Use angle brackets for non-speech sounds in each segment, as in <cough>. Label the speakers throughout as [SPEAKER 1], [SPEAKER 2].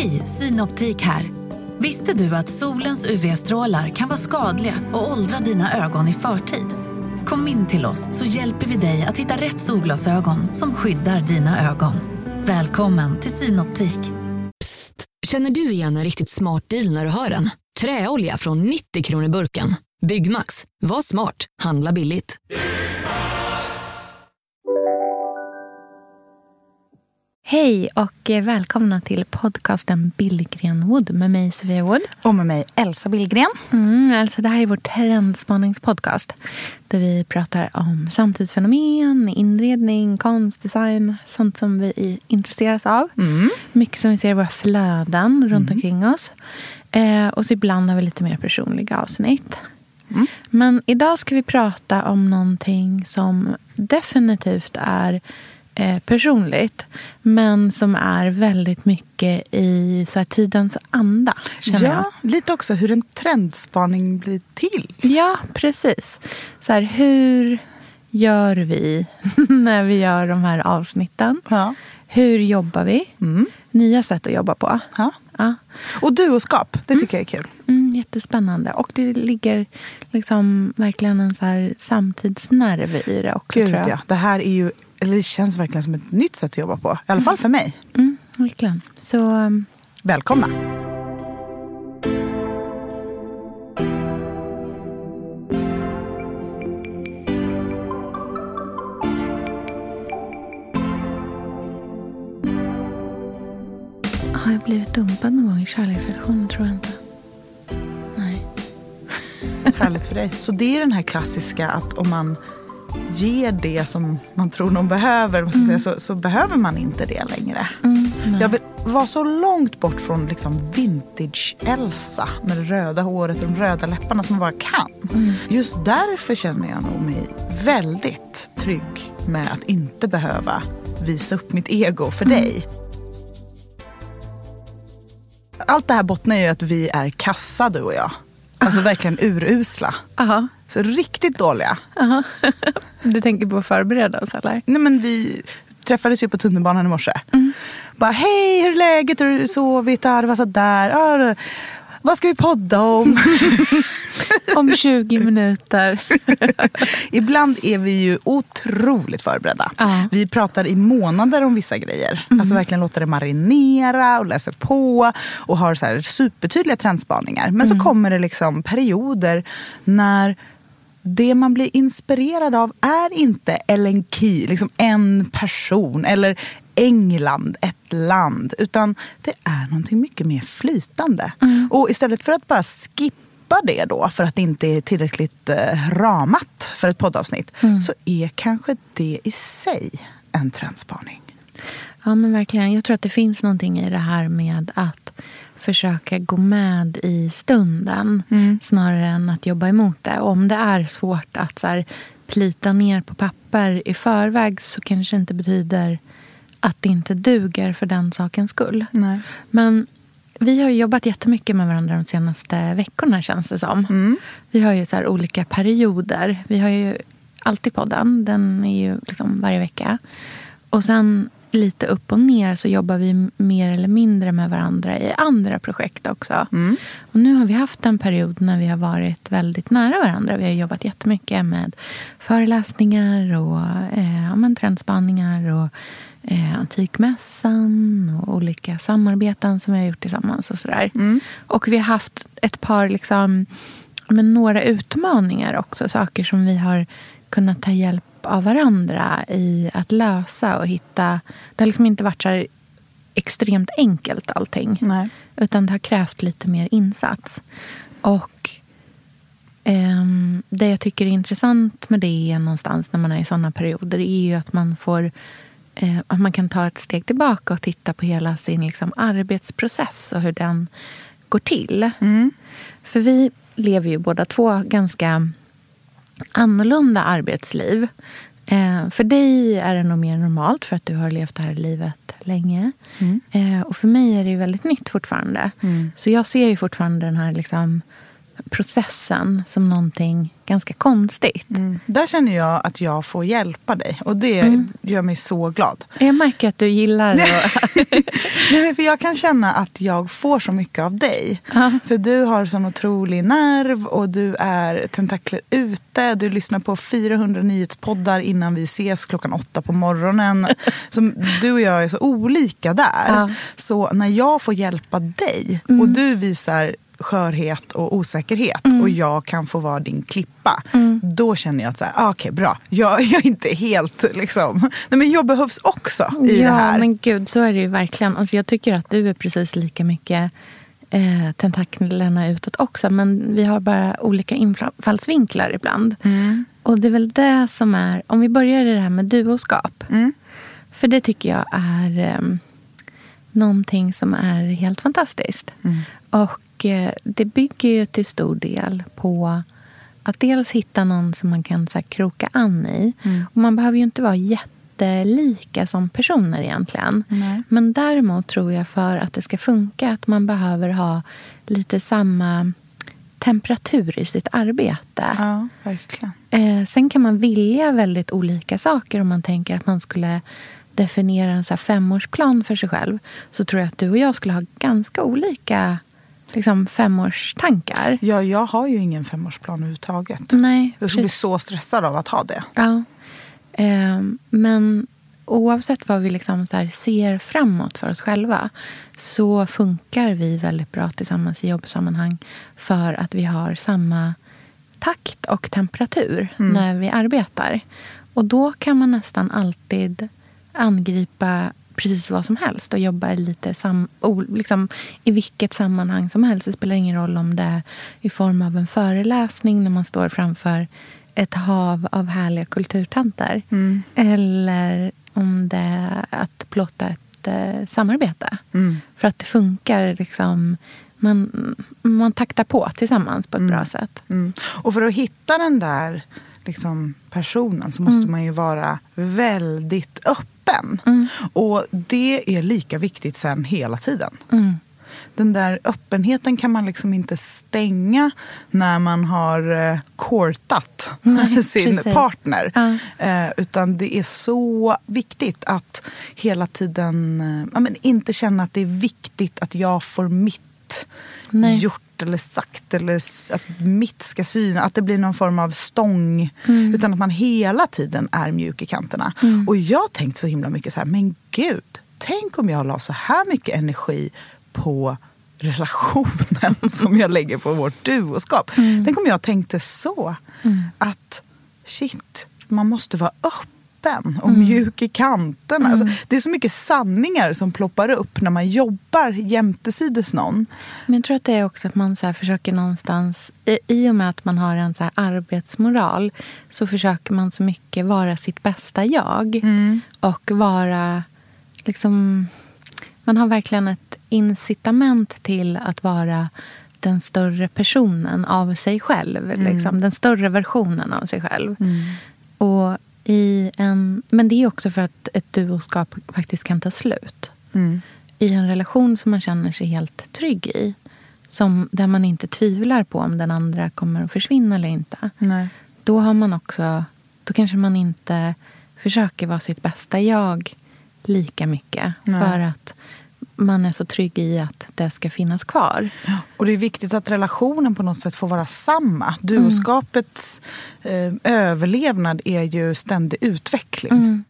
[SPEAKER 1] Hej, Synoptik här. Visste du att solens UV-strålar kan vara skadliga och åldra dina ögon i förtid? Kom in till oss så hjälper vi dig att hitta rätt solglasögon som skyddar dina ögon. Välkommen till Synoptik.
[SPEAKER 2] Psst! Känner du igen en riktigt smart deal när du hör den? Träolja från 90 kronor burken. Byggmax. Var smart. Handla billigt.
[SPEAKER 3] Hej och eh, välkomna till podcasten Billgren Wood med mig Sofia Wood.
[SPEAKER 4] Och med mig Elsa Billgren.
[SPEAKER 3] Mm, alltså det här är vår trendspaningspodcast där vi pratar om samtidsfenomen, inredning, konst, design, sånt som vi intresseras av.
[SPEAKER 4] Mm.
[SPEAKER 3] Mycket som vi ser i våra flöden runt omkring oss. Eh, och så ibland har vi lite mer personliga avsnitt.
[SPEAKER 4] Mm.
[SPEAKER 3] Men idag ska vi prata om någonting som definitivt är personligt men som är väldigt mycket i så här, tidens anda. Känner jag.
[SPEAKER 4] Ja, lite också hur en trendspaning blir till.
[SPEAKER 3] Ja, precis. Så här, hur gör vi <laughs> när vi gör de här avsnitten?
[SPEAKER 4] Ja.
[SPEAKER 3] Hur jobbar vi?
[SPEAKER 4] Mm.
[SPEAKER 3] Nya sätt att jobba på.
[SPEAKER 4] Ja.
[SPEAKER 3] Ja.
[SPEAKER 4] Och duoskap, det tycker jag är kul.
[SPEAKER 3] Mm, jättespännande. Och det ligger liksom verkligen en så här samtidsnerv i det också.
[SPEAKER 4] Gud
[SPEAKER 3] tror jag.
[SPEAKER 4] ja. Det här är ju, eller det känns verkligen som ett nytt sätt att jobba på. I alla fall för mig.
[SPEAKER 3] Mm, verkligen. Så um,
[SPEAKER 4] Välkomna.
[SPEAKER 3] har jag blivit dumpad någon gång i kärleksrelationer? Tror jag inte. <laughs>
[SPEAKER 4] Härligt för dig. Så det är den här klassiska att om man ger det som man tror någon behöver jag säga, så, så behöver man inte det längre.
[SPEAKER 3] Mm.
[SPEAKER 4] Jag vill vara så långt bort från liksom vintage-Elsa med det röda håret och de röda läpparna som man bara kan.
[SPEAKER 3] Mm.
[SPEAKER 4] Just därför känner jag nog mig väldigt trygg med att inte behöva visa upp mitt ego för dig. Allt det här bottnar ju i att vi är kassa du och jag. Alltså verkligen urusla.
[SPEAKER 3] Aha.
[SPEAKER 4] Så riktigt dåliga.
[SPEAKER 3] Aha. <laughs> Du tänker på oss eller?
[SPEAKER 4] Nej men vi träffades ju på tunnelbanan i morse. Bara hej, hur är läget? Har du sovit? Ja, det var sådär. Det- vad ska vi podda om? <laughs>
[SPEAKER 3] Om 20 minuter. <laughs>
[SPEAKER 4] Ibland är vi ju otroligt förberedda.
[SPEAKER 3] Ja.
[SPEAKER 4] Vi pratar i månader om vissa grejer. Alltså verkligen låter det marinera och läser på och har så här supertydliga trendspaningar. Men så kommer det liksom perioder när det man blir inspirerad av är inte Ellen Key, liksom en person eller England, ett land. Utan det är någonting mycket mer flytande. Och istället för att bara skippa det då för att det inte är tillräckligt eh, ramat för ett poddavsnitt så är kanske det i sig en trendspaning.
[SPEAKER 3] Ja men verkligen. Jag tror att det finns någonting i det här med att försöka gå med i stunden snarare än att jobba emot det. Och om det är svårt att så här, plita ner på papper i förväg så kanske det inte betyder att det inte duger för den sakens skull.
[SPEAKER 4] Nej.
[SPEAKER 3] Men vi har jobbat jättemycket med varandra de senaste veckorna känns det som. Vi har ju så här olika perioder. Vi har ju alltid podden. Den är ju liksom varje vecka. Och sen lite upp och ner så jobbar vi mer eller mindre med varandra i andra projekt också. Och nu har vi haft en period när vi har varit väldigt nära varandra. Vi har jobbat jättemycket med föreläsningar och eh, ja, trendspaningar och eh, Antikmässan och olika samarbeten som vi har gjort tillsammans. och sådär. Och vi har haft ett par, liksom, men några utmaningar också. Saker som vi har kunnat ta hjälp av varandra i att lösa och hitta. Det har liksom inte varit så här extremt enkelt allting.
[SPEAKER 4] Nej.
[SPEAKER 3] Utan det har krävt lite mer insats. Och ehm, det jag tycker är intressant med det någonstans när man är i sådana perioder är ju att man får eh, att man kan ta ett steg tillbaka och titta på hela sin liksom, arbetsprocess och hur den går till. För vi lever ju båda två ganska annorlunda arbetsliv. Eh, för dig är det nog mer normalt för att du har levt det här livet länge. Eh, och för mig är det ju väldigt nytt fortfarande. Så jag ser ju fortfarande den här liksom, processen som någonting ganska konstigt.
[SPEAKER 4] Där känner jag att jag får hjälpa dig och det
[SPEAKER 3] Mm.
[SPEAKER 4] gör mig så glad.
[SPEAKER 3] Jag märker att du gillar att... <laughs>
[SPEAKER 4] Nej, men för jag kan känna att jag får så mycket av dig.
[SPEAKER 3] Ja.
[SPEAKER 4] För du har sån otrolig nerv och du är tentakler ute. Du lyssnar på 400 nyhetspoddar innan vi ses klockan åtta på morgonen. <laughs> Som, du och jag är så olika där.
[SPEAKER 3] Ja.
[SPEAKER 4] Så när jag får hjälpa dig och du visar skörhet och osäkerhet och jag kan få vara din klippa. Då känner jag att så här, ah, okej bra, jag, <laughs> jag är inte helt liksom... Nej, men jag behövs också i det
[SPEAKER 3] ja,
[SPEAKER 4] här.
[SPEAKER 3] men gud, så är det ju verkligen. Alltså, jag tycker att du är precis lika mycket eh, tentaklerna utåt också. Men vi har bara olika infallsvinklar ibland.
[SPEAKER 4] Mm.
[SPEAKER 3] Och det är väl det som är... Om vi börjar i det här med duoskap.
[SPEAKER 4] Mm.
[SPEAKER 3] För det tycker jag är eh, någonting som är helt fantastiskt.
[SPEAKER 4] Mm.
[SPEAKER 3] Och eh, det bygger ju till stor del på att dels hitta någon som man kan så här, kroka an i.
[SPEAKER 4] Mm.
[SPEAKER 3] Och man behöver ju inte vara jättelika som personer egentligen.
[SPEAKER 4] Nej.
[SPEAKER 3] Men däremot tror jag för att det ska funka att man behöver ha lite samma temperatur i sitt arbete.
[SPEAKER 4] Ja, verkligen.
[SPEAKER 3] Eh, sen kan man vilja väldigt olika saker om man tänker att man skulle definiera en så femårsplan för sig själv. Så tror jag att du och jag skulle ha ganska olika liksom, femårstankar.
[SPEAKER 4] Ja, jag har ju ingen femårsplan överhuvudtaget.
[SPEAKER 3] Nej,
[SPEAKER 4] Jag skulle bli så stressad av att ha det.
[SPEAKER 3] Ja. Eh, men oavsett vad vi liksom så ser framåt för oss själva så funkar vi väldigt bra tillsammans i jobbsammanhang för att vi har samma takt och temperatur när vi arbetar. Och då kan man nästan alltid angripa precis vad som helst och jobba lite sam, liksom, i vilket sammanhang som helst. Det spelar ingen roll om det är i form av en föreläsning när man står framför ett hav av härliga kulturtanter. Eller om det är att plåta ett eh, samarbete. För att det funkar liksom... Man, man taktar på tillsammans på ett bra sätt.
[SPEAKER 4] Mm. Och för att hitta den där liksom, personen så måste
[SPEAKER 3] Mm.
[SPEAKER 4] man ju vara väldigt öppen.
[SPEAKER 3] Mm.
[SPEAKER 4] Och det är lika viktigt sen hela tiden.
[SPEAKER 3] Mm.
[SPEAKER 4] Den där öppenheten kan man liksom inte stänga när man har eh, courtat
[SPEAKER 3] Nej, <laughs>
[SPEAKER 4] sin
[SPEAKER 3] precis.
[SPEAKER 4] partner.
[SPEAKER 3] Ja.
[SPEAKER 4] Eh, utan det är så viktigt att hela tiden eh, ja, men inte känna att det är viktigt att jag får mitt
[SPEAKER 3] Nej.
[SPEAKER 4] gjort eller sagt eller att mitt ska syna. Att det blir någon form av stång.
[SPEAKER 3] Mm.
[SPEAKER 4] Utan att man hela tiden är mjuk i kanterna. Och jag har tänkt så himla mycket så här, men gud, tänk om jag la så här mycket energi på relationen <laughs> som jag lägger på vårt duoskap.
[SPEAKER 3] Mm.
[SPEAKER 4] Tänk om jag tänkte så. Att shit, man måste vara öppen och
[SPEAKER 3] Mm.
[SPEAKER 4] mjuk i kanterna. Alltså, det är så mycket sanningar som ploppar upp när man jobbar jämtesides någon.
[SPEAKER 3] Men jag tror att det är också att man så försöker någonstans... I, I och med att man har en så här arbetsmoral så försöker man så mycket vara sitt bästa jag. Och vara... liksom Man har verkligen ett incitament till att vara den större personen av sig själv. Liksom, den större versionen av sig själv. Och i en, men det är också för att ett duoskap faktiskt kan ta slut i en relation som man känner sig helt trygg i. Som, där man inte tvivlar på om den andra kommer att försvinna eller inte.
[SPEAKER 4] Nej.
[SPEAKER 3] Då har man också, då kanske man inte försöker vara sitt bästa jag lika mycket.
[SPEAKER 4] Nej.
[SPEAKER 3] För att man är så trygg i att det ska finnas kvar.
[SPEAKER 4] Och det är viktigt att relationen på något sätt får vara samma. Duoskapets eh, överlevnad är ju ständig utveckling.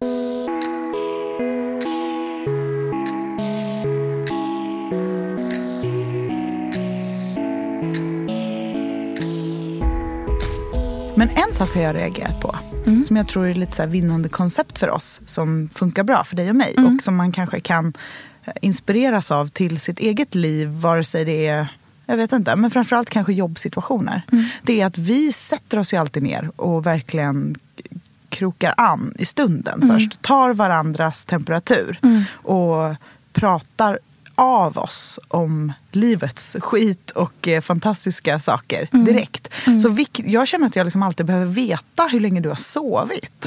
[SPEAKER 4] Men en sak har jag reagerat på. Som jag tror är lite så vinnande koncept för oss. Som funkar bra för dig och mig. Och som man kanske kan inspireras av till sitt eget liv. Vare sig det är, jag vet inte, men framförallt kanske jobbsituationer. Det är att vi sätter oss ju alltid ner och verkligen krokar an i stunden först. Tar varandras temperatur. Och pratar av oss om livets skit och eh, fantastistiska saker
[SPEAKER 3] Mm.
[SPEAKER 4] direkt. Så vilk, jag känner att jag liksom alltid behöver veta hur länge du har sovit.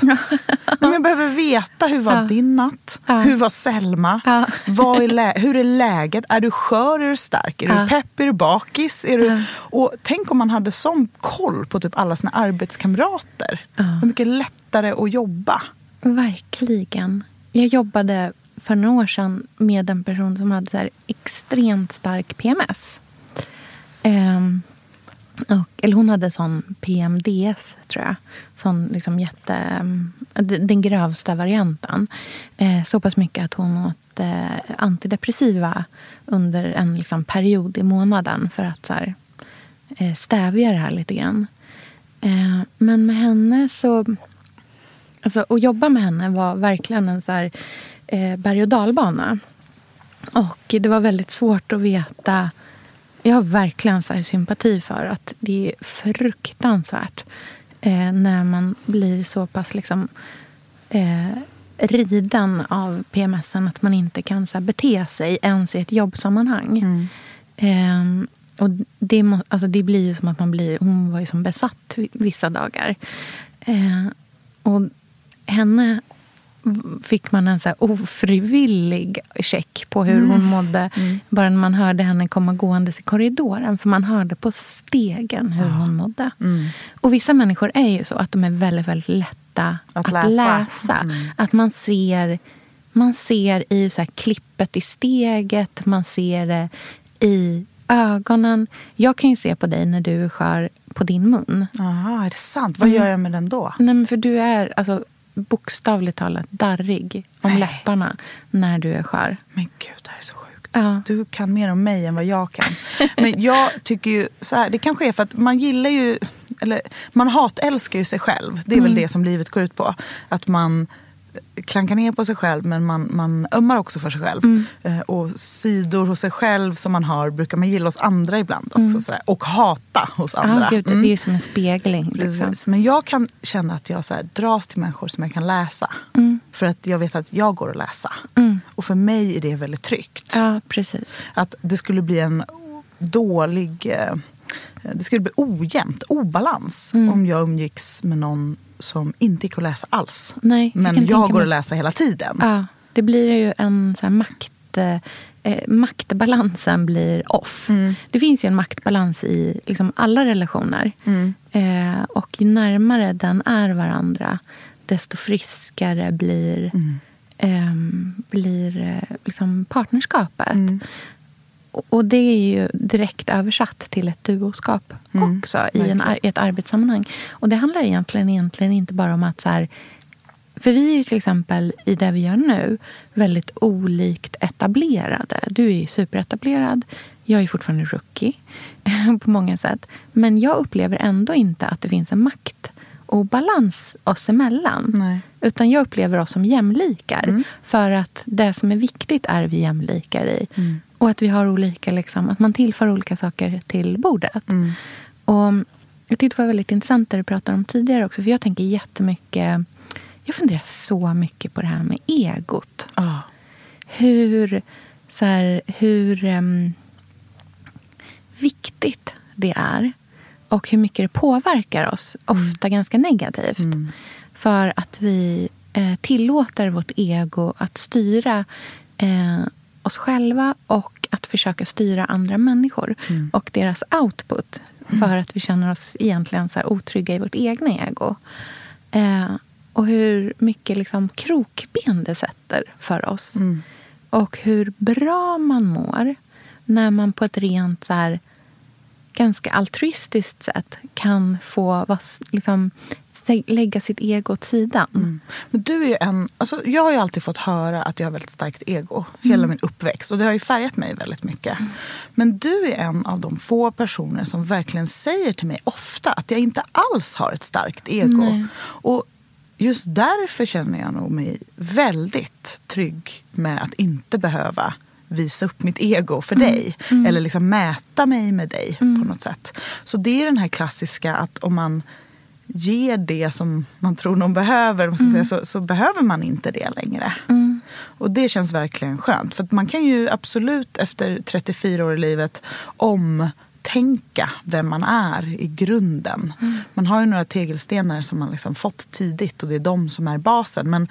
[SPEAKER 4] Men jag behöver veta hur var
[SPEAKER 3] Ja.
[SPEAKER 4] din natt?
[SPEAKER 3] Ja.
[SPEAKER 4] Hur var Selma?
[SPEAKER 3] Ja.
[SPEAKER 4] Vad är lä- hur är läget? Är du skör? Är du stark? Är du pepp? Är du bakis? Är du... Och tänk om man hade sån koll på typ alla sina arbetskamrater. Hur mycket lättare att jobba.
[SPEAKER 3] Verkligen. Jag jobbade för några år sedan med en person som hade så här extremt stark PMS. Um, ehm, och, eller hon hade sån PMDS, tror jag. Sån liksom jätte, ehm, den den grövsta varianten. Eh, så pass mycket att hon åt eh, antidepressiva under en liksom, period i månaden för att så här, eh, stävja det här lite grann. Eh, men med henne så... Alltså, att jobba med henne var verkligen en så här, eh, berg och dalbana. Och det var väldigt svårt att veta. Jag har verkligen så sympati för att det är fruktansvärt eh, när man blir så pass liksom, eh, riden av PMSen att man inte kan så här, bete sig ens i ett jobbsammanhang. Ehm, och det, må, alltså det blir ju som att man blir... Hon var ju som besatt vi- vissa dagar. Eh, och henne fick man en så ofrivillig check på hur hon mådde bara när man hörde henne komma gåendes i korridoren. För man hörde på stegen hur hon mådde. Och vissa människor är ju så att de är väldigt, väldigt lätta
[SPEAKER 4] Att
[SPEAKER 3] att,
[SPEAKER 4] läsa.
[SPEAKER 3] läsa. Att man ser, man ser i så klippet i steget, man ser det i ögonen. Jag kan ju se på dig när du skär på din mun.
[SPEAKER 4] Aha, är det sant? Vad
[SPEAKER 3] Mm.
[SPEAKER 4] gör jag med den då?
[SPEAKER 3] Nej, men för du är alltså, bokstavligt talat darrig om
[SPEAKER 4] Nej.
[SPEAKER 3] läpparna när du är skör.
[SPEAKER 4] Men gud, det här är så sjukt.
[SPEAKER 3] Ja.
[SPEAKER 4] Du kan mer om mig än vad jag kan. Men jag tycker ju så här, det kanske är för att man gillar ju, eller man hatälskar ju sig själv. Det är
[SPEAKER 3] Mm.
[SPEAKER 4] väl det som livet går ut på. Att man klankar ner på sig själv men man, man ömmar också för sig själv.
[SPEAKER 3] Mm.
[SPEAKER 4] Eh, och sidor hos sig själv som man har brukar man gilla hos andra ibland också. Sådär. Och hata hos andra.
[SPEAKER 3] Mm. Ja, gud,
[SPEAKER 4] Mm.
[SPEAKER 3] Det är som en spegling. Liksom.
[SPEAKER 4] Precis. Men jag kan känna att jag så här, dras till människor som jag kan läsa. För att jag vet att jag går att läsa.
[SPEAKER 3] Mm.
[SPEAKER 4] Och för mig är det väldigt tryggt.
[SPEAKER 3] Ja, precis.
[SPEAKER 4] Att det skulle bli en dålig... eh, Det skulle bli ojämnt, obalans
[SPEAKER 3] Mm.
[SPEAKER 4] om jag umgicks med någon som inte gick att läsa alls.
[SPEAKER 3] Nej, jag
[SPEAKER 4] Men jag,
[SPEAKER 3] tänka
[SPEAKER 4] går att läsa hela tiden.
[SPEAKER 3] Ja, det blir ju en så makt... Eh, maktbalansen blir off.
[SPEAKER 4] Mm.
[SPEAKER 3] Det finns ju en maktbalans i liksom alla relationer.
[SPEAKER 4] Mm.
[SPEAKER 3] Eh, och ju närmare den är varandra desto friskare blir,
[SPEAKER 4] Mm.
[SPEAKER 3] ehm, blir eh, liksom partnerskapet.
[SPEAKER 4] Mm.
[SPEAKER 3] Och, det är ju direkt översatt till ett duoskap
[SPEAKER 4] Mm,
[SPEAKER 3] också i, en, i ett arbetssammanhang. Och det handlar egentligen, egentligen inte bara om att så här, för vi är till exempel i det vi gör nu väldigt olikt etablerade. Du är ju superetablerad. Jag är fortfarande rookie <laughs> på många sätt. Men jag upplever ändå inte att det finns en makt och balans oss emellan.
[SPEAKER 4] Nej.
[SPEAKER 3] Utan jag upplever oss som jämlikar. För att det som är viktigt är vi jämlikar i. Och att vi har olika, liksom, att man tillför olika saker till bordet. Och jag tyckte det var väldigt intressant det du pratade om tidigare också. För jag tänker jättemycket, jag funderar så mycket på det här med egot.
[SPEAKER 4] Ja.
[SPEAKER 3] Hur, så här, hur ehm, viktigt det är. Och hur mycket det påverkar oss, ofta ganska negativt. För att vi eh, tillåter vårt ego att styra eh, oss själva och att försöka styra andra människor och deras output. För att vi känner oss egentligen så otrygga i vårt egna ego. Eh, och hur mycket liksom krokben det sätter för oss. Och hur bra man mår när man på ett rent så här, ganska altruistiskt sätt kan få vara liksom, lägga sitt ego åt sidan.
[SPEAKER 4] Men du är en, alltså jag har ju alltid fått höra att jag har väldigt starkt ego hela min uppväxt. Och det har ju färgat mig väldigt mycket. Men du är en av de få personer som verkligen säger till mig ofta att jag inte alls har ett starkt ego. Och just därför känner jag nog mig väldigt trygg med att inte behöva visa upp mitt ego för dig. Eller liksom mäta mig med dig på något sätt. Så det är den här klassiska att om man ger det som man tror någon behöver, måste jag säga, så, så behöver man inte det längre. Och det känns verkligen skönt. För man kan ju absolut efter 34 år i livet om tänka vem man är i grunden. Mm. Man har ju några tegelstenar som man liksom fått tidigt och det är de som är basen. Men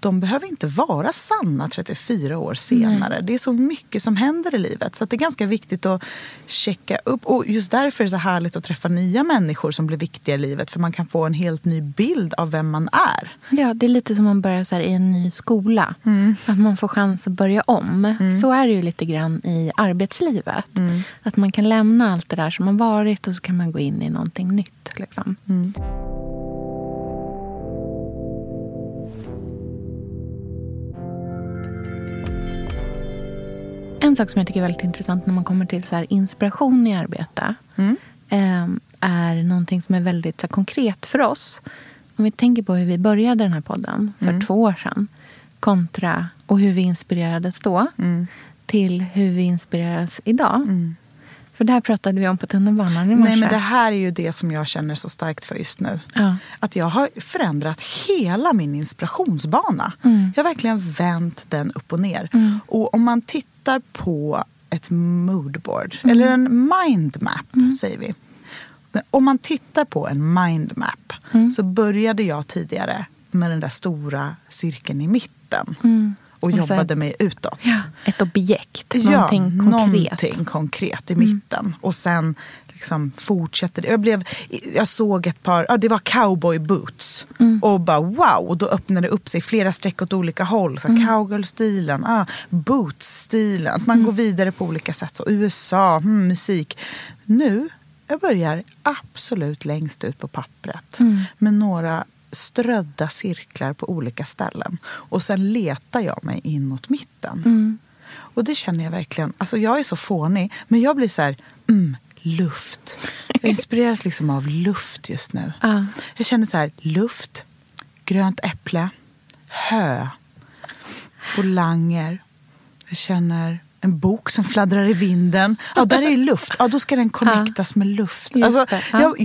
[SPEAKER 4] de behöver inte vara sanna 34 år senare. Nej. Det är så mycket som händer i livet. Så det är ganska viktigt att checka upp. Och just därför är det så härligt att träffa nya människor som blir viktiga i livet. För man kan få en helt ny bild av vem man är.
[SPEAKER 3] Ja, det är lite som att börja så i en ny skola. Mm. Att man får chans att börja om. Mm. Så är det ju lite grann i arbetslivet. Mm. Att man kan lämna allt det där som har varit och så kan man gå in i någonting nytt. Liksom. Mm. En sak som jag tycker är väldigt intressant när man kommer till så inspiration i arbete mm. Ehm, är någonting som är väldigt så konkret för oss. Om vi tänker på hur vi började den här podden för mm. två år sedan kontra och hur vi inspirerades då mm. till hur vi inspireras idag. Mm. För det här pratade vi om på tunnelbanan i morse.
[SPEAKER 4] Nej, men det här är ju det som jag känner så starkt för just nu. Ja. Att jag har förändrat hela min inspirationsbana. Mm. Jag har verkligen vänt den upp och ner. Mm. Och om man tittar på ett moodboard, mm. eller en mindmap mm. säger vi. Om man tittar på en mindmap mm. så började jag tidigare med den där stora cirkeln i mitten. Mm och alltså, jobbade mig utåt.
[SPEAKER 3] Ja, ett objekt, någonting ja, konkret.
[SPEAKER 4] Någonting konkret i mm. mitten. Och sen liksom fortsätter det. Jag, blev, jag såg ett par, ja, det var cowboy boots. Mm. Och bara wow, och då öppnade det upp sig flera streck åt olika håll. Så mm. Cowgirl-stilen, ah, boots-stilen. Att man mm. går vidare på olika sätt. Så USA, hmm, musik. Nu, jag börjar absolut längst ut på pappret. Mm. Med några strödda cirklar på olika ställen. Och sen letar jag mig inåt mitten. Mm. Och det känner jag verkligen. Alltså jag är så fånig, men jag blir så här, mm, luft. Jag inspireras liksom av luft just nu. Uh. Jag känner så här, luft, grönt äpple, hö, volanger. Jag känner en bok som fladdrar i vinden. Ja, där är luft. Ja, då ska den connectas med luft. Alltså, jag,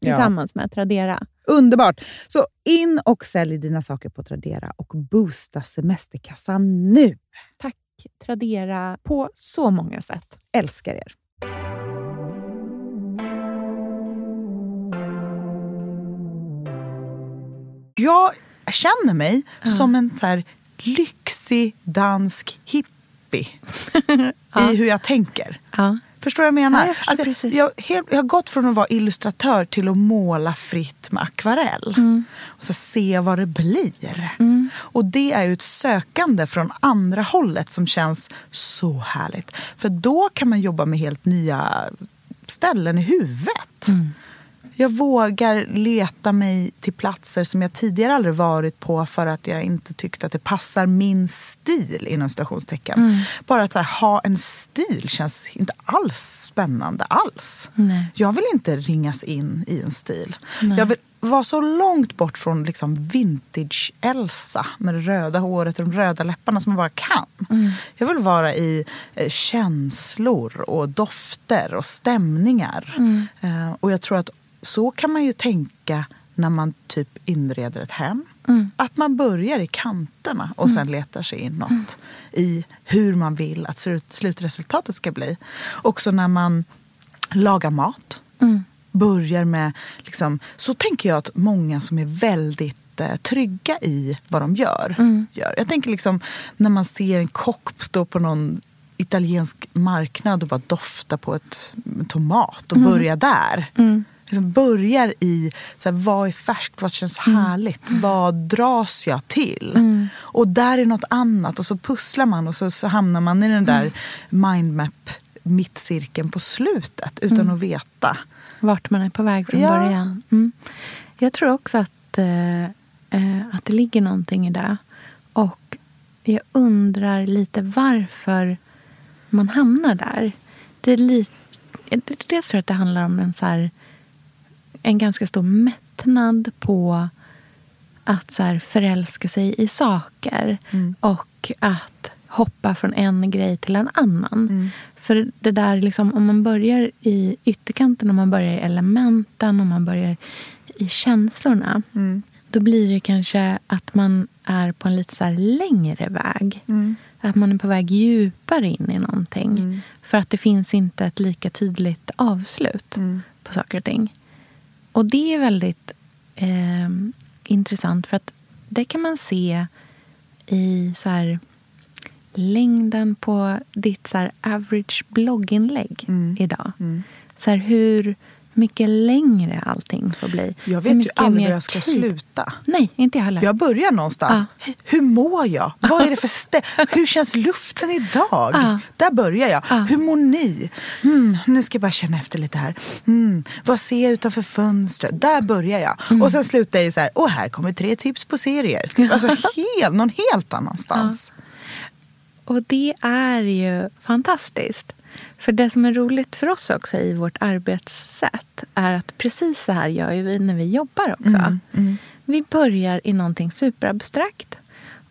[SPEAKER 3] tillsammans ja. med Tradera.
[SPEAKER 4] Underbart! Så in och sälj dina saker på Tradera och boosta semesterkassan nu!
[SPEAKER 3] Tack Tradera på så många sätt.
[SPEAKER 4] Älskar er! Jag känner mig ja. som en så här lyxig dansk hippie <laughs> i hur jag tänker. Ja. Förstår du vad jag menar? Ja, jag, alltså, jag, helt, jag, har gått från att vara illustratör till att måla fritt med akvarell. Mm. Och så se vad det blir. Mm. Och det är ju ett sökande från andra hållet som känns så härligt. För då kan man jobba med helt nya ställen i huvudet. Mm. Jag vågar leta mig till platser som jag tidigare aldrig varit på för att jag inte tyckte att det passar min stil inom stationstecken. Mm. Bara att här, ha en stil känns inte alls spännande alls. Nej. Jag vill inte ringas in i en stil. Nej. Jag vill vara så långt bort från liksom vintage-Elsa med det röda håret och de röda läpparna som man bara kan. Mm. Jag vill vara i eh, känslor och dofter och stämningar. Mm. Eh, och jag tror att så kan man ju tänka när man typ inreder ett hem. Mm. Att man börjar i kanterna och sen mm. letar sig inåt mm. i hur man vill att slutresultatet ska bli. Också när man lagar mat. Mm. Börjar med, liksom, så tänker jag att många som är väldigt eh, trygga i vad de gör, mm. gör. Jag tänker liksom när man ser en kock stå på någon italiensk marknad och bara dofta på ett tomat och mm. börja där. Mm liksom börjar i så här, vad är färskt, vad känns mm. härligt, vad dras jag till? Mm. Och där är något annat och så pusslar man och så, så hamnar man i den där mm. mindmap mittcirkeln på slutet utan mm. att veta.
[SPEAKER 3] Vart man är på väg från ja. början. Mm. Jag tror också att, eh, eh, att det ligger någonting i det. Och jag undrar lite varför man hamnar där. Det är lite, dels tror jag att det handlar om en så här en ganska stor mättnad på att så här förälska sig i saker mm. och att hoppa från en grej till en annan. Mm. För det där, liksom, om man börjar i ytterkanten, om man börjar i elementen, om man börjar i känslorna mm. då blir det kanske att man är på en lite så längre väg. Mm. Att man är på väg djupare in i någonting. Mm. För att det finns inte ett lika tydligt avslut mm. på saker och ting. Och det är väldigt eh, intressant för att det kan man se i så här, längden på ditt så här, average blogginlägg mm. idag. Mm. Så här, hur mycket längre allting får bli.
[SPEAKER 4] Jag vet ju aldrig hur jag ska tid. sluta.
[SPEAKER 3] Nej, inte jag heller.
[SPEAKER 4] Jag börjar någonstans. Ah. Hur mår jag? Vad är det för stä Hur känns luften idag? Ah. Där börjar jag. Ah. Hur mår ni? Mm, nu ska jag bara känna efter lite här. Mm, vad ser jag utanför fönstret? Där börjar jag. Mm. Och sen slutar jag i så här, och här kommer tre tips på serier. Alltså helt, någon helt annanstans.
[SPEAKER 3] Och det är ju fantastiskt. För det som är roligt för oss också i vårt arbetssätt är att precis så här gör vi när vi jobbar också. Mm, mm. Vi börjar i någonting superabstrakt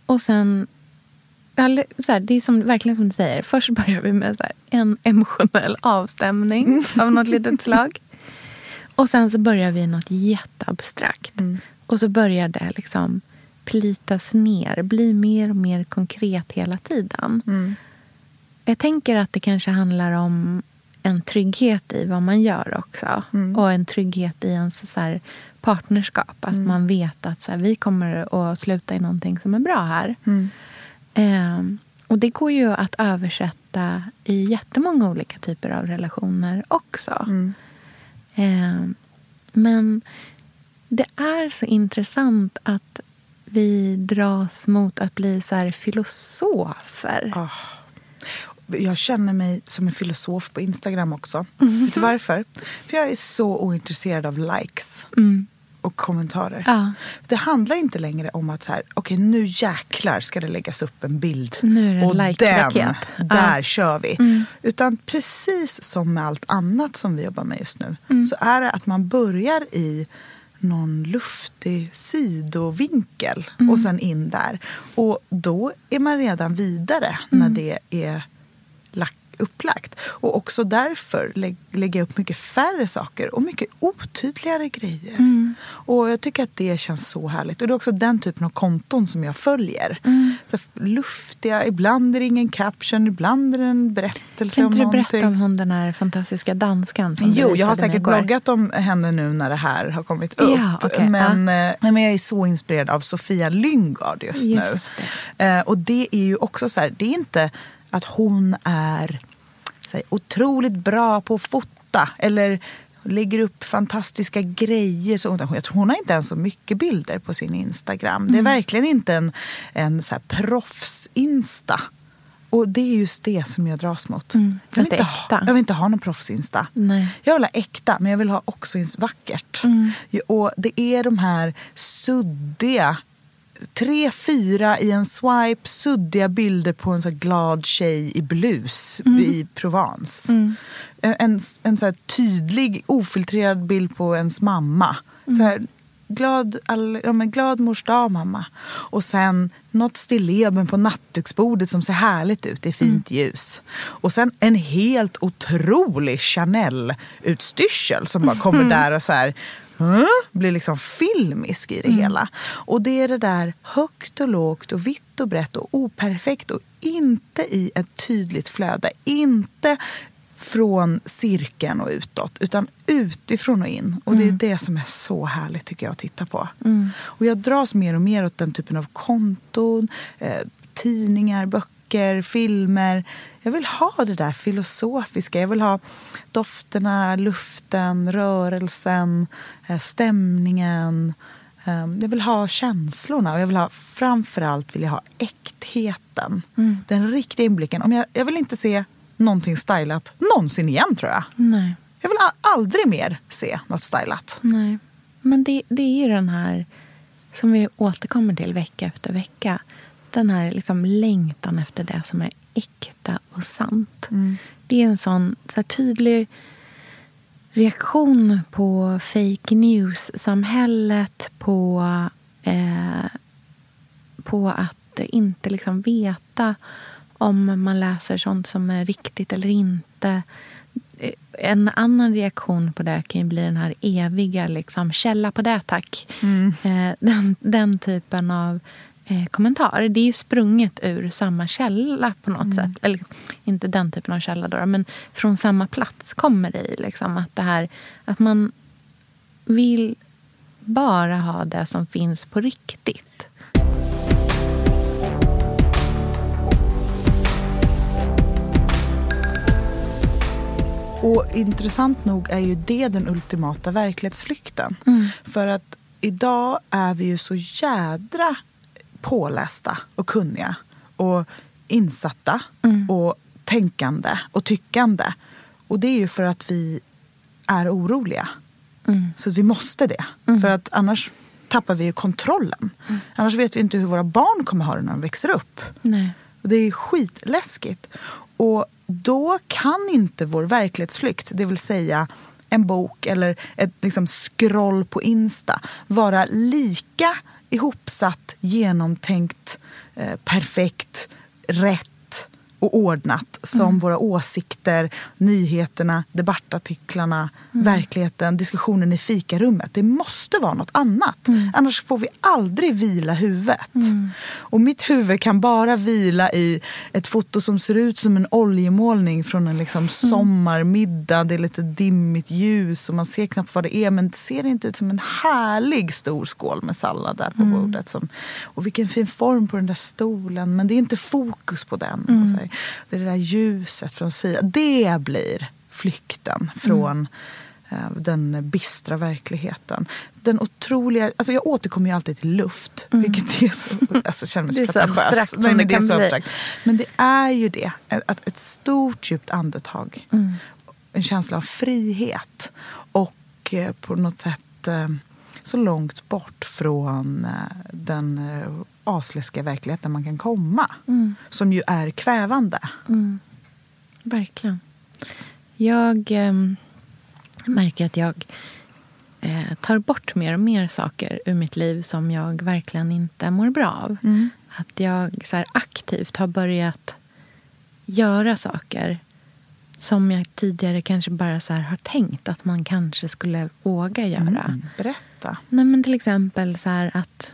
[SPEAKER 3] och sen så här, det är som, verkligen som du säger. Först börjar vi med här, en emotionell avstämning mm. av något litet slag. <laughs> Och sen så börjar vi i något jätteabstrakt. Mm. Och så börjar det liksom plitas ner, bli mer och mer konkret hela tiden. Mm. Jag tänker att det kanske handlar om en trygghet i vad man gör också. Mm. Och en trygghet i ens så partnerskap. Att mm. man vet att så här, vi kommer att sluta i någonting som är bra här. Mm. Eh, och det går ju att översätta i jättemånga olika typer av relationer också. Eh, men det är så intressant att vi dras mot att bli så här filosofer. Oh
[SPEAKER 4] jag känner mig som en filosof på Instagram också. Mm. Vet du varför? För jag är så ointresserad av likes. Mm. och kommentarer. Ja. Det handlar inte längre om att så här, okay, nu jäklar ska det läggas upp en bild.
[SPEAKER 3] Nu är det och like den,
[SPEAKER 4] där ja. kör vi. Mm. Utan precis som med allt annat som vi jobbar med just nu mm. så är det att man börjar i någon luftig sidovinkel mm. och sen in där. Och då är man redan vidare när mm. det är upplagt. Och också därför lä lägger jag upp mycket färre saker och mycket otydligare grejer. Mm. Och jag tycker att det känns så härligt. Och det är också den typen av konton som jag följer. Mm. Så luftiga, ibland är det ingen caption, ibland är det en berättelse
[SPEAKER 3] kan
[SPEAKER 4] om
[SPEAKER 3] någonting. Kan du berätta om hon den här fantastiska danskan som
[SPEAKER 4] Jo, jag har säkert bloggat om henne nu när det här har kommit upp. Ja, okay. men, ja. Eh, men jag är så inspirerad av Sofia Lyngard just, just nu. Det. Eh, och det är ju också så här, det är inte att hon är här, otroligt bra på att fota eller lägger upp fantastiska grejer. Så hon, hon har inte ens så mycket bilder på sin Instagram. Mm. Det är mm. verkligen inte en, en så här proffs-insta. Och det är just det som jag dras mot. Mm, jag, vill inte ha, jag vill inte ha någon proffs-insta. Jag vill ha äkta, men jag vill ha också vackert. Mm. Och det är de här suddiga tre, fyra i en swipe, suddiga bilder på en så glad tjej i blus mm. i Provence. Mm. En, en så tydlig, ofiltrerad bild på ens mamma. Mm. Så här, glad, all, ja, men glad mors dag mamma. Och sen något stilleben på nattduksbordet som ser härligt ut i fint
[SPEAKER 3] Mm.
[SPEAKER 4] ljus. Och sen en helt otrolig Chanel-utstyrsel som bara kommer där och så här "Huh?" blir liksom filmisk i det hela. Och det är det där högt och lågt och vitt och brett och operfekt och inte i ett tydligt flöde. Inte från cirkeln och utåt, utan utifrån och in. Och det är det som är så härligt tycker jag att titta på. Och jag dras mer och mer åt den typen av konton, eh, tidningar, böcker, filmer. Jag vill ha det där filosofiska. Jag vill ha dofterna, luften, rörelsen, eh, stämningen. Eh, jag vill ha känslorna och jag vill ha, framförallt vill jag ha äktheten. Den riktiga inblicken. Om jag, jag vill inte se någonting stylat någonsin igen tror jag.
[SPEAKER 3] Nej.
[SPEAKER 4] Jag vill aldrig mer se något stylat.
[SPEAKER 3] Nej. Men det, det är ju den här som vi återkommer till vecka efter vecka. Den här liksom längtan efter det som är äkta och sant. Det är en sån så tydlig reaktion på fake news-samhället. På, eh, på att inte liksom veta om man läser sånt som är riktigt eller inte. Eh, En annan reaktion på det kan ju bli den här eviga liksom, källa på det tack. Eh, den, den typen av eh, kommentar. Det är ju sprunget ur samma källa på något sätt. Eller inte den typen av källa då, men från samma plats kommer det i. Liksom, att, det här, att man vill bara ha det som finns på riktigt.
[SPEAKER 4] Och intressant nog är ju det den ultimata verklighetsflykten. För att idag är vi ju så jädra pålästa och kunniga och insatta och tänkande och tyckande. Och det är ju för att vi är oroliga. Så att vi måste det. För att annars tappar vi ju kontrollen. Annars vet vi inte hur våra barn kommer ha det när de växer upp.
[SPEAKER 3] Nej.
[SPEAKER 4] Och det är skitläskigt. Och då kan inte vår verklighetsflykt, det vill säga en bok eller ett liksom scroll på Insta, vara lika ihopsatt, genomtänkt, eh, perfekt, rätt och ordnat som våra åsikter, nyheterna, debattartiklarna, verkligheten, diskussionen i fikarummet. Det måste vara något annat. Annars får vi aldrig vila huvudet. Och mitt huvud kan bara vila i ett foto som ser ut som en oljemålning från en liksom sommarmiddag. Det är lite dimmigt ljus och man ser knappt vad det är. Men det ser inte ut som en härlig stor skål med sallad där på bordet. Som, och vilken fin form på den där stolen. Men det är inte fokus på den. Här. Det är det där ljuset från sidan. Det blir flykten från eh, den bistra verkligheten. Den otroliga, alltså jag återkommer ju alltid till luft, vilket är så, alltså känner mig <laughs>
[SPEAKER 3] Det är
[SPEAKER 4] så pretentiös.
[SPEAKER 3] abstrakt
[SPEAKER 4] Nej, men det är så abstrakt. Men det är ju det, att ett stort djupt andetag. En känsla av frihet. Och eh, på något sätt eh, så långt bort från den asläskiga verkligheten man kan komma. Som ju är kvävande.
[SPEAKER 3] Verkligen. Jag ehm, märker att jag eh, tar bort mer och mer saker ur mitt liv som jag verkligen inte mår bra av. Att jag så här, aktivt har börjat göra saker som jag tidigare kanske bara så här, har tänkt att man kanske skulle våga göra.
[SPEAKER 4] Mm. Berätta.
[SPEAKER 3] Nej, men till exempel så här att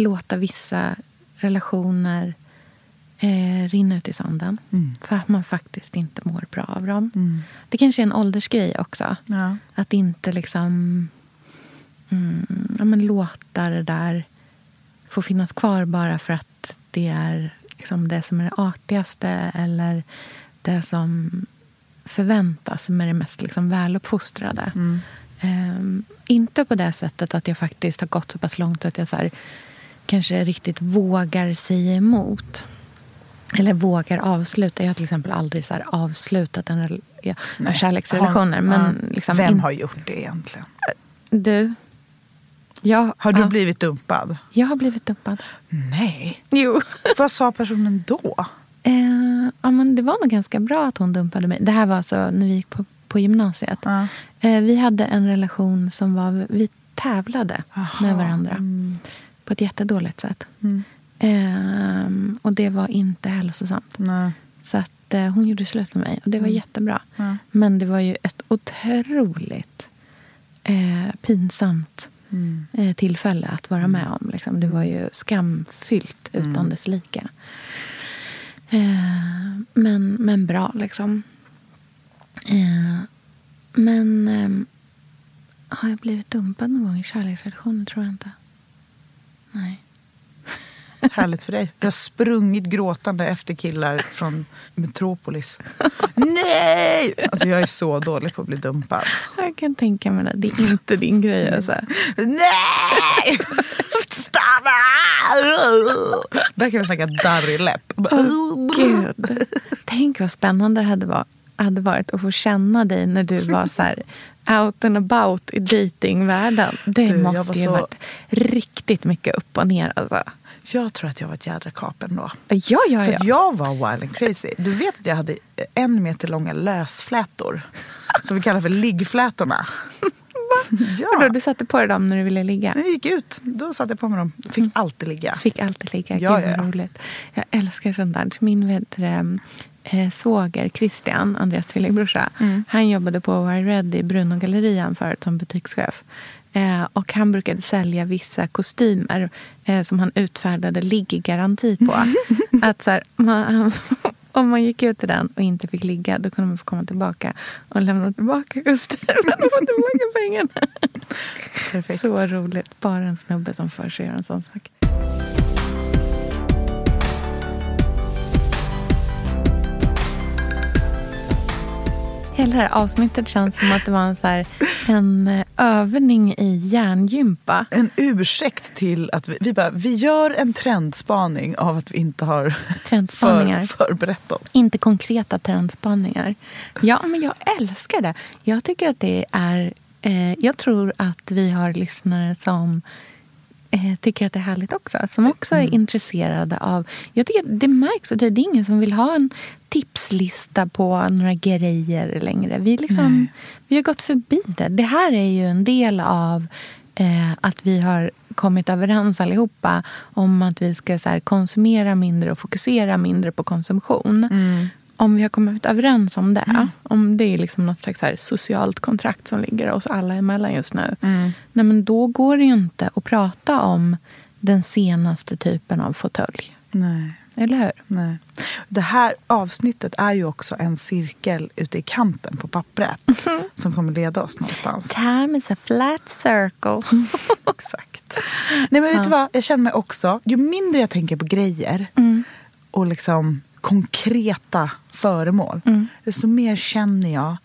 [SPEAKER 3] låta vissa relationer eh, rinna ut i sanden.
[SPEAKER 4] Mm.
[SPEAKER 3] För att man faktiskt inte mår bra av dem. Det kanske är en åldersgrej också.
[SPEAKER 4] Ja.
[SPEAKER 3] Att inte liksom mm, ja, men låta det där få finnas kvar bara för att det är liksom det som är det artigaste eller det som förväntas som är det mest liksom väluppfostrade. Ehm, inte på det sättet att jag faktiskt har gått så pass långt så att jag så här, kanske riktigt vågar säga emot. Eller vågar avsluta. Jag har till exempel aldrig så avslutat en ja,
[SPEAKER 4] Nej.
[SPEAKER 3] kärleksrelationer. Men
[SPEAKER 4] ja.
[SPEAKER 3] liksom
[SPEAKER 4] Vem
[SPEAKER 3] in-
[SPEAKER 4] har gjort det egentligen?
[SPEAKER 3] Du. Jag,
[SPEAKER 4] Har du
[SPEAKER 3] ja,
[SPEAKER 4] blivit dumpad?
[SPEAKER 3] jag har blivit dumpad.
[SPEAKER 4] Nej.
[SPEAKER 3] Jo. <laughs>
[SPEAKER 4] Vad sa personen då?
[SPEAKER 3] Eh, ja, men det var nog ganska bra att hon dumpade mig. Det här var alltså när vi gick på, på gymnasiet.
[SPEAKER 4] Ja.
[SPEAKER 3] Eh, vi hade en relation som var... Vi tävlade
[SPEAKER 4] Aha,
[SPEAKER 3] med varandra. På ett jättedåligt sätt. Ehm, och det var inte hälsosamt.
[SPEAKER 4] Nej.
[SPEAKER 3] Så att eh, hon gjorde slut med mig och det var jättebra.
[SPEAKER 4] Ja.
[SPEAKER 3] Men det var ju ett otroligt eh, pinsamt eh, tillfälle att vara med om. Liksom. Det var ju skamfyllt utan dess like. Eh, men, men bra, liksom. Eh, men ehm, har jag blivit dumpad någon gång i kärleksrelationer? tror jag inte. Nej. <laughs>
[SPEAKER 4] Härligt för dig. Jag har sprungit gråtande efter killar från Metropolis. Nej! Alltså jag är så dålig på att bli dumpad.
[SPEAKER 3] Jag kan tänka mig det. Det är inte din grej. Alltså.
[SPEAKER 4] Nej! Stanna! Där kan vi snacka darrig läpp.
[SPEAKER 3] Gud. Tänk vad spännande det hade varit att få känna dig när du var så här out and about i datingvärlden. Det
[SPEAKER 4] Du,
[SPEAKER 3] måste ju
[SPEAKER 4] så-
[SPEAKER 3] varit riktigt mycket upp och ner. Alltså.
[SPEAKER 4] Jag tror att jag var ett jädra kapen då.
[SPEAKER 3] Ja, ja,
[SPEAKER 4] För
[SPEAKER 3] ja.
[SPEAKER 4] jag var wild and crazy. Du vet att jag hade en meter långa lösflätor. <laughs> Som vi kallar för liggflätorna. Ja.
[SPEAKER 3] du satte på dig dem när du ville ligga?
[SPEAKER 4] När jag gick ut, då satte jag på mig dem. Fick alltid ligga.
[SPEAKER 3] Fick alltid ligga.
[SPEAKER 4] Ja,
[SPEAKER 3] Gud,
[SPEAKER 4] ja,
[SPEAKER 3] roligt. Jag älskar sånt där. Min vet, eh, svåger Christian, Andreas tvillingbrorsa,
[SPEAKER 4] Mm.
[SPEAKER 3] han jobbade på Wire Red i Brunogallerian förut som butikschef. Eh, och han brukade sälja vissa kostymer eh, som han utfärdade ligggaranti på. <laughs> att så här, man, <laughs> om man gick ut i den och inte fick ligga då kunde man få komma tillbaka och lämna tillbaka kostymen och få tillbaka pengarna.
[SPEAKER 4] Perfekt.
[SPEAKER 3] Så roligt. Bara en snubbe som för sig göra en sån sak. Hela det här avsnittet känns som att det var en, så här, en eh, övning i hjärngympa.
[SPEAKER 4] En ursäkt till att vi, vi, bara, vi gör en trendspaning av att vi inte har för, förberett oss.
[SPEAKER 3] Inte konkreta trendspaningar. Ja, men jag älskar det. Jag tycker att det är... Eh, jag tror att vi har lyssnare som eh, tycker att det är härligt också. Som också är intresserade av... Jag tycker att det märks. och Det det är ingen som vill ha en tipslista på några grejer längre. Vi, liksom, vi har gått förbi det. Det här är ju en del av eh, att vi har kommit överens allihopa om att vi ska så här, konsumera mindre och fokusera mindre på konsumtion. Om vi har kommit överens om det, om det är liksom något slags här socialt kontrakt som ligger oss alla emellan just nu. Nej, men då går det ju inte att prata om den senaste typen av fåtölj.
[SPEAKER 4] Nej.
[SPEAKER 3] Eller hur?
[SPEAKER 4] Nej. Det här avsnittet är ju också en cirkel ute i kanten på pappret <laughs> som kommer leda oss någonstans.
[SPEAKER 3] Time is a flat circle. <laughs>
[SPEAKER 4] Exakt. Nej, men vet du vad? Jag känner mig också, ju mindre jag tänker på grejer och liksom konkreta föremål, desto mer känner jag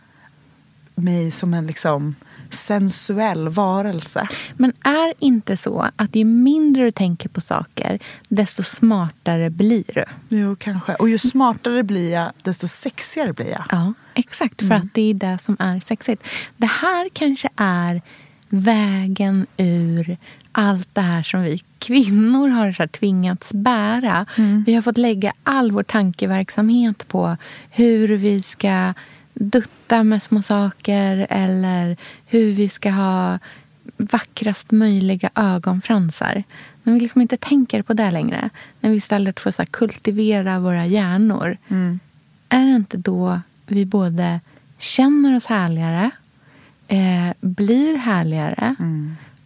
[SPEAKER 4] mig som en liksom sensuell varelse.
[SPEAKER 3] Men är inte så att ju mindre du tänker på saker, desto smartare blir du?
[SPEAKER 4] Jo, kanske. Och ju smartare blir jag, desto sexigare blir jag.
[SPEAKER 3] Ja, exakt. För att det är det som är sexigt. Det här kanske är vägen ur allt det här som vi kvinnor har så här tvingats bära. Vi har fått lägga all vår tankeverksamhet på hur vi ska dutta med små saker eller hur vi ska ha vackrast möjliga ögonfransar. När vi liksom inte tänker på det längre, när vi istället får så kultivera våra hjärnor. Är det inte då vi både känner oss härligare, eh, blir härligare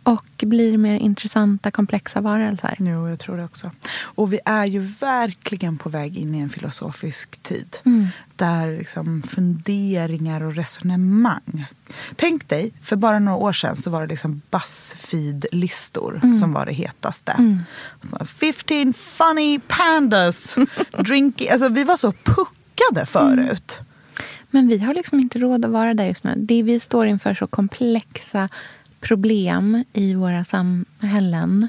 [SPEAKER 3] och blir mer intressanta, komplexa varelser?
[SPEAKER 4] Jo, jag tror det också. Och vi är ju verkligen på väg in i en filosofisk tid. Där liksom funderingar och resonemang. Tänk dig, för bara några år sedan så var det liksom Buzzfeed-listor som var det hetaste. 15 funny pandas <laughs> drinking. Alltså vi var så puckade förut.
[SPEAKER 3] Men vi har liksom inte råd att vara där just nu. Det vi står inför så komplexa problem i våra samhällen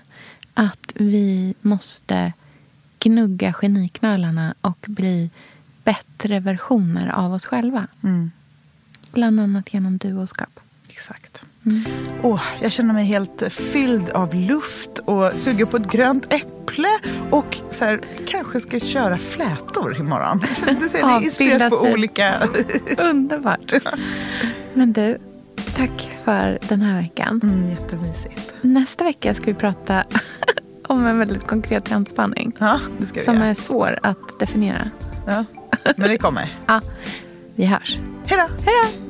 [SPEAKER 3] att vi måste gnugga geniknölarna och bli bättre versioner av oss själva. Bland annat genom duoskap.
[SPEAKER 4] Exakt. Åh, jag känner mig helt fylld av luft och suger på ett grönt äpple och så här, kanske ska köra flätor imorgon. Du ser, det <laughs> inspireras på olika... <laughs>
[SPEAKER 3] Underbart. Men du, Tack för den här veckan.
[SPEAKER 4] Mm, jättemysigt.
[SPEAKER 3] Nästa vecka ska vi prata <laughs> om en väldigt konkret trendspaning.
[SPEAKER 4] Ja, det ska vi
[SPEAKER 3] Som
[SPEAKER 4] göra.
[SPEAKER 3] är svår att definiera.
[SPEAKER 4] Ja. Men det kommer. <laughs>
[SPEAKER 3] Ja, vi hörs.
[SPEAKER 4] Hej då!
[SPEAKER 3] Hej då!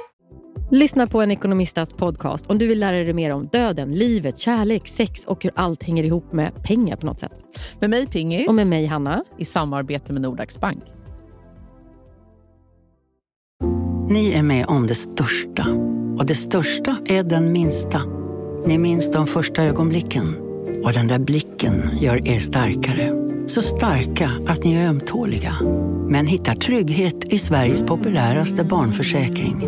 [SPEAKER 5] Lyssna på en ekonomistats podcast om du vill lära dig mer om döden, livet, kärlek, sex och hur allt hänger ihop med pengar på något sätt.
[SPEAKER 6] Med mig Pingis.
[SPEAKER 5] Och med mig Hanna.
[SPEAKER 6] I samarbete med Nordax Bank.
[SPEAKER 7] Ni är med om det största. Och det största är den minsta. Ni minns de första ögonblicken. Och den där blicken gör er starkare. Så starka att ni är ömtåliga. Men hittar trygghet i Sveriges populäraste barnförsäkring.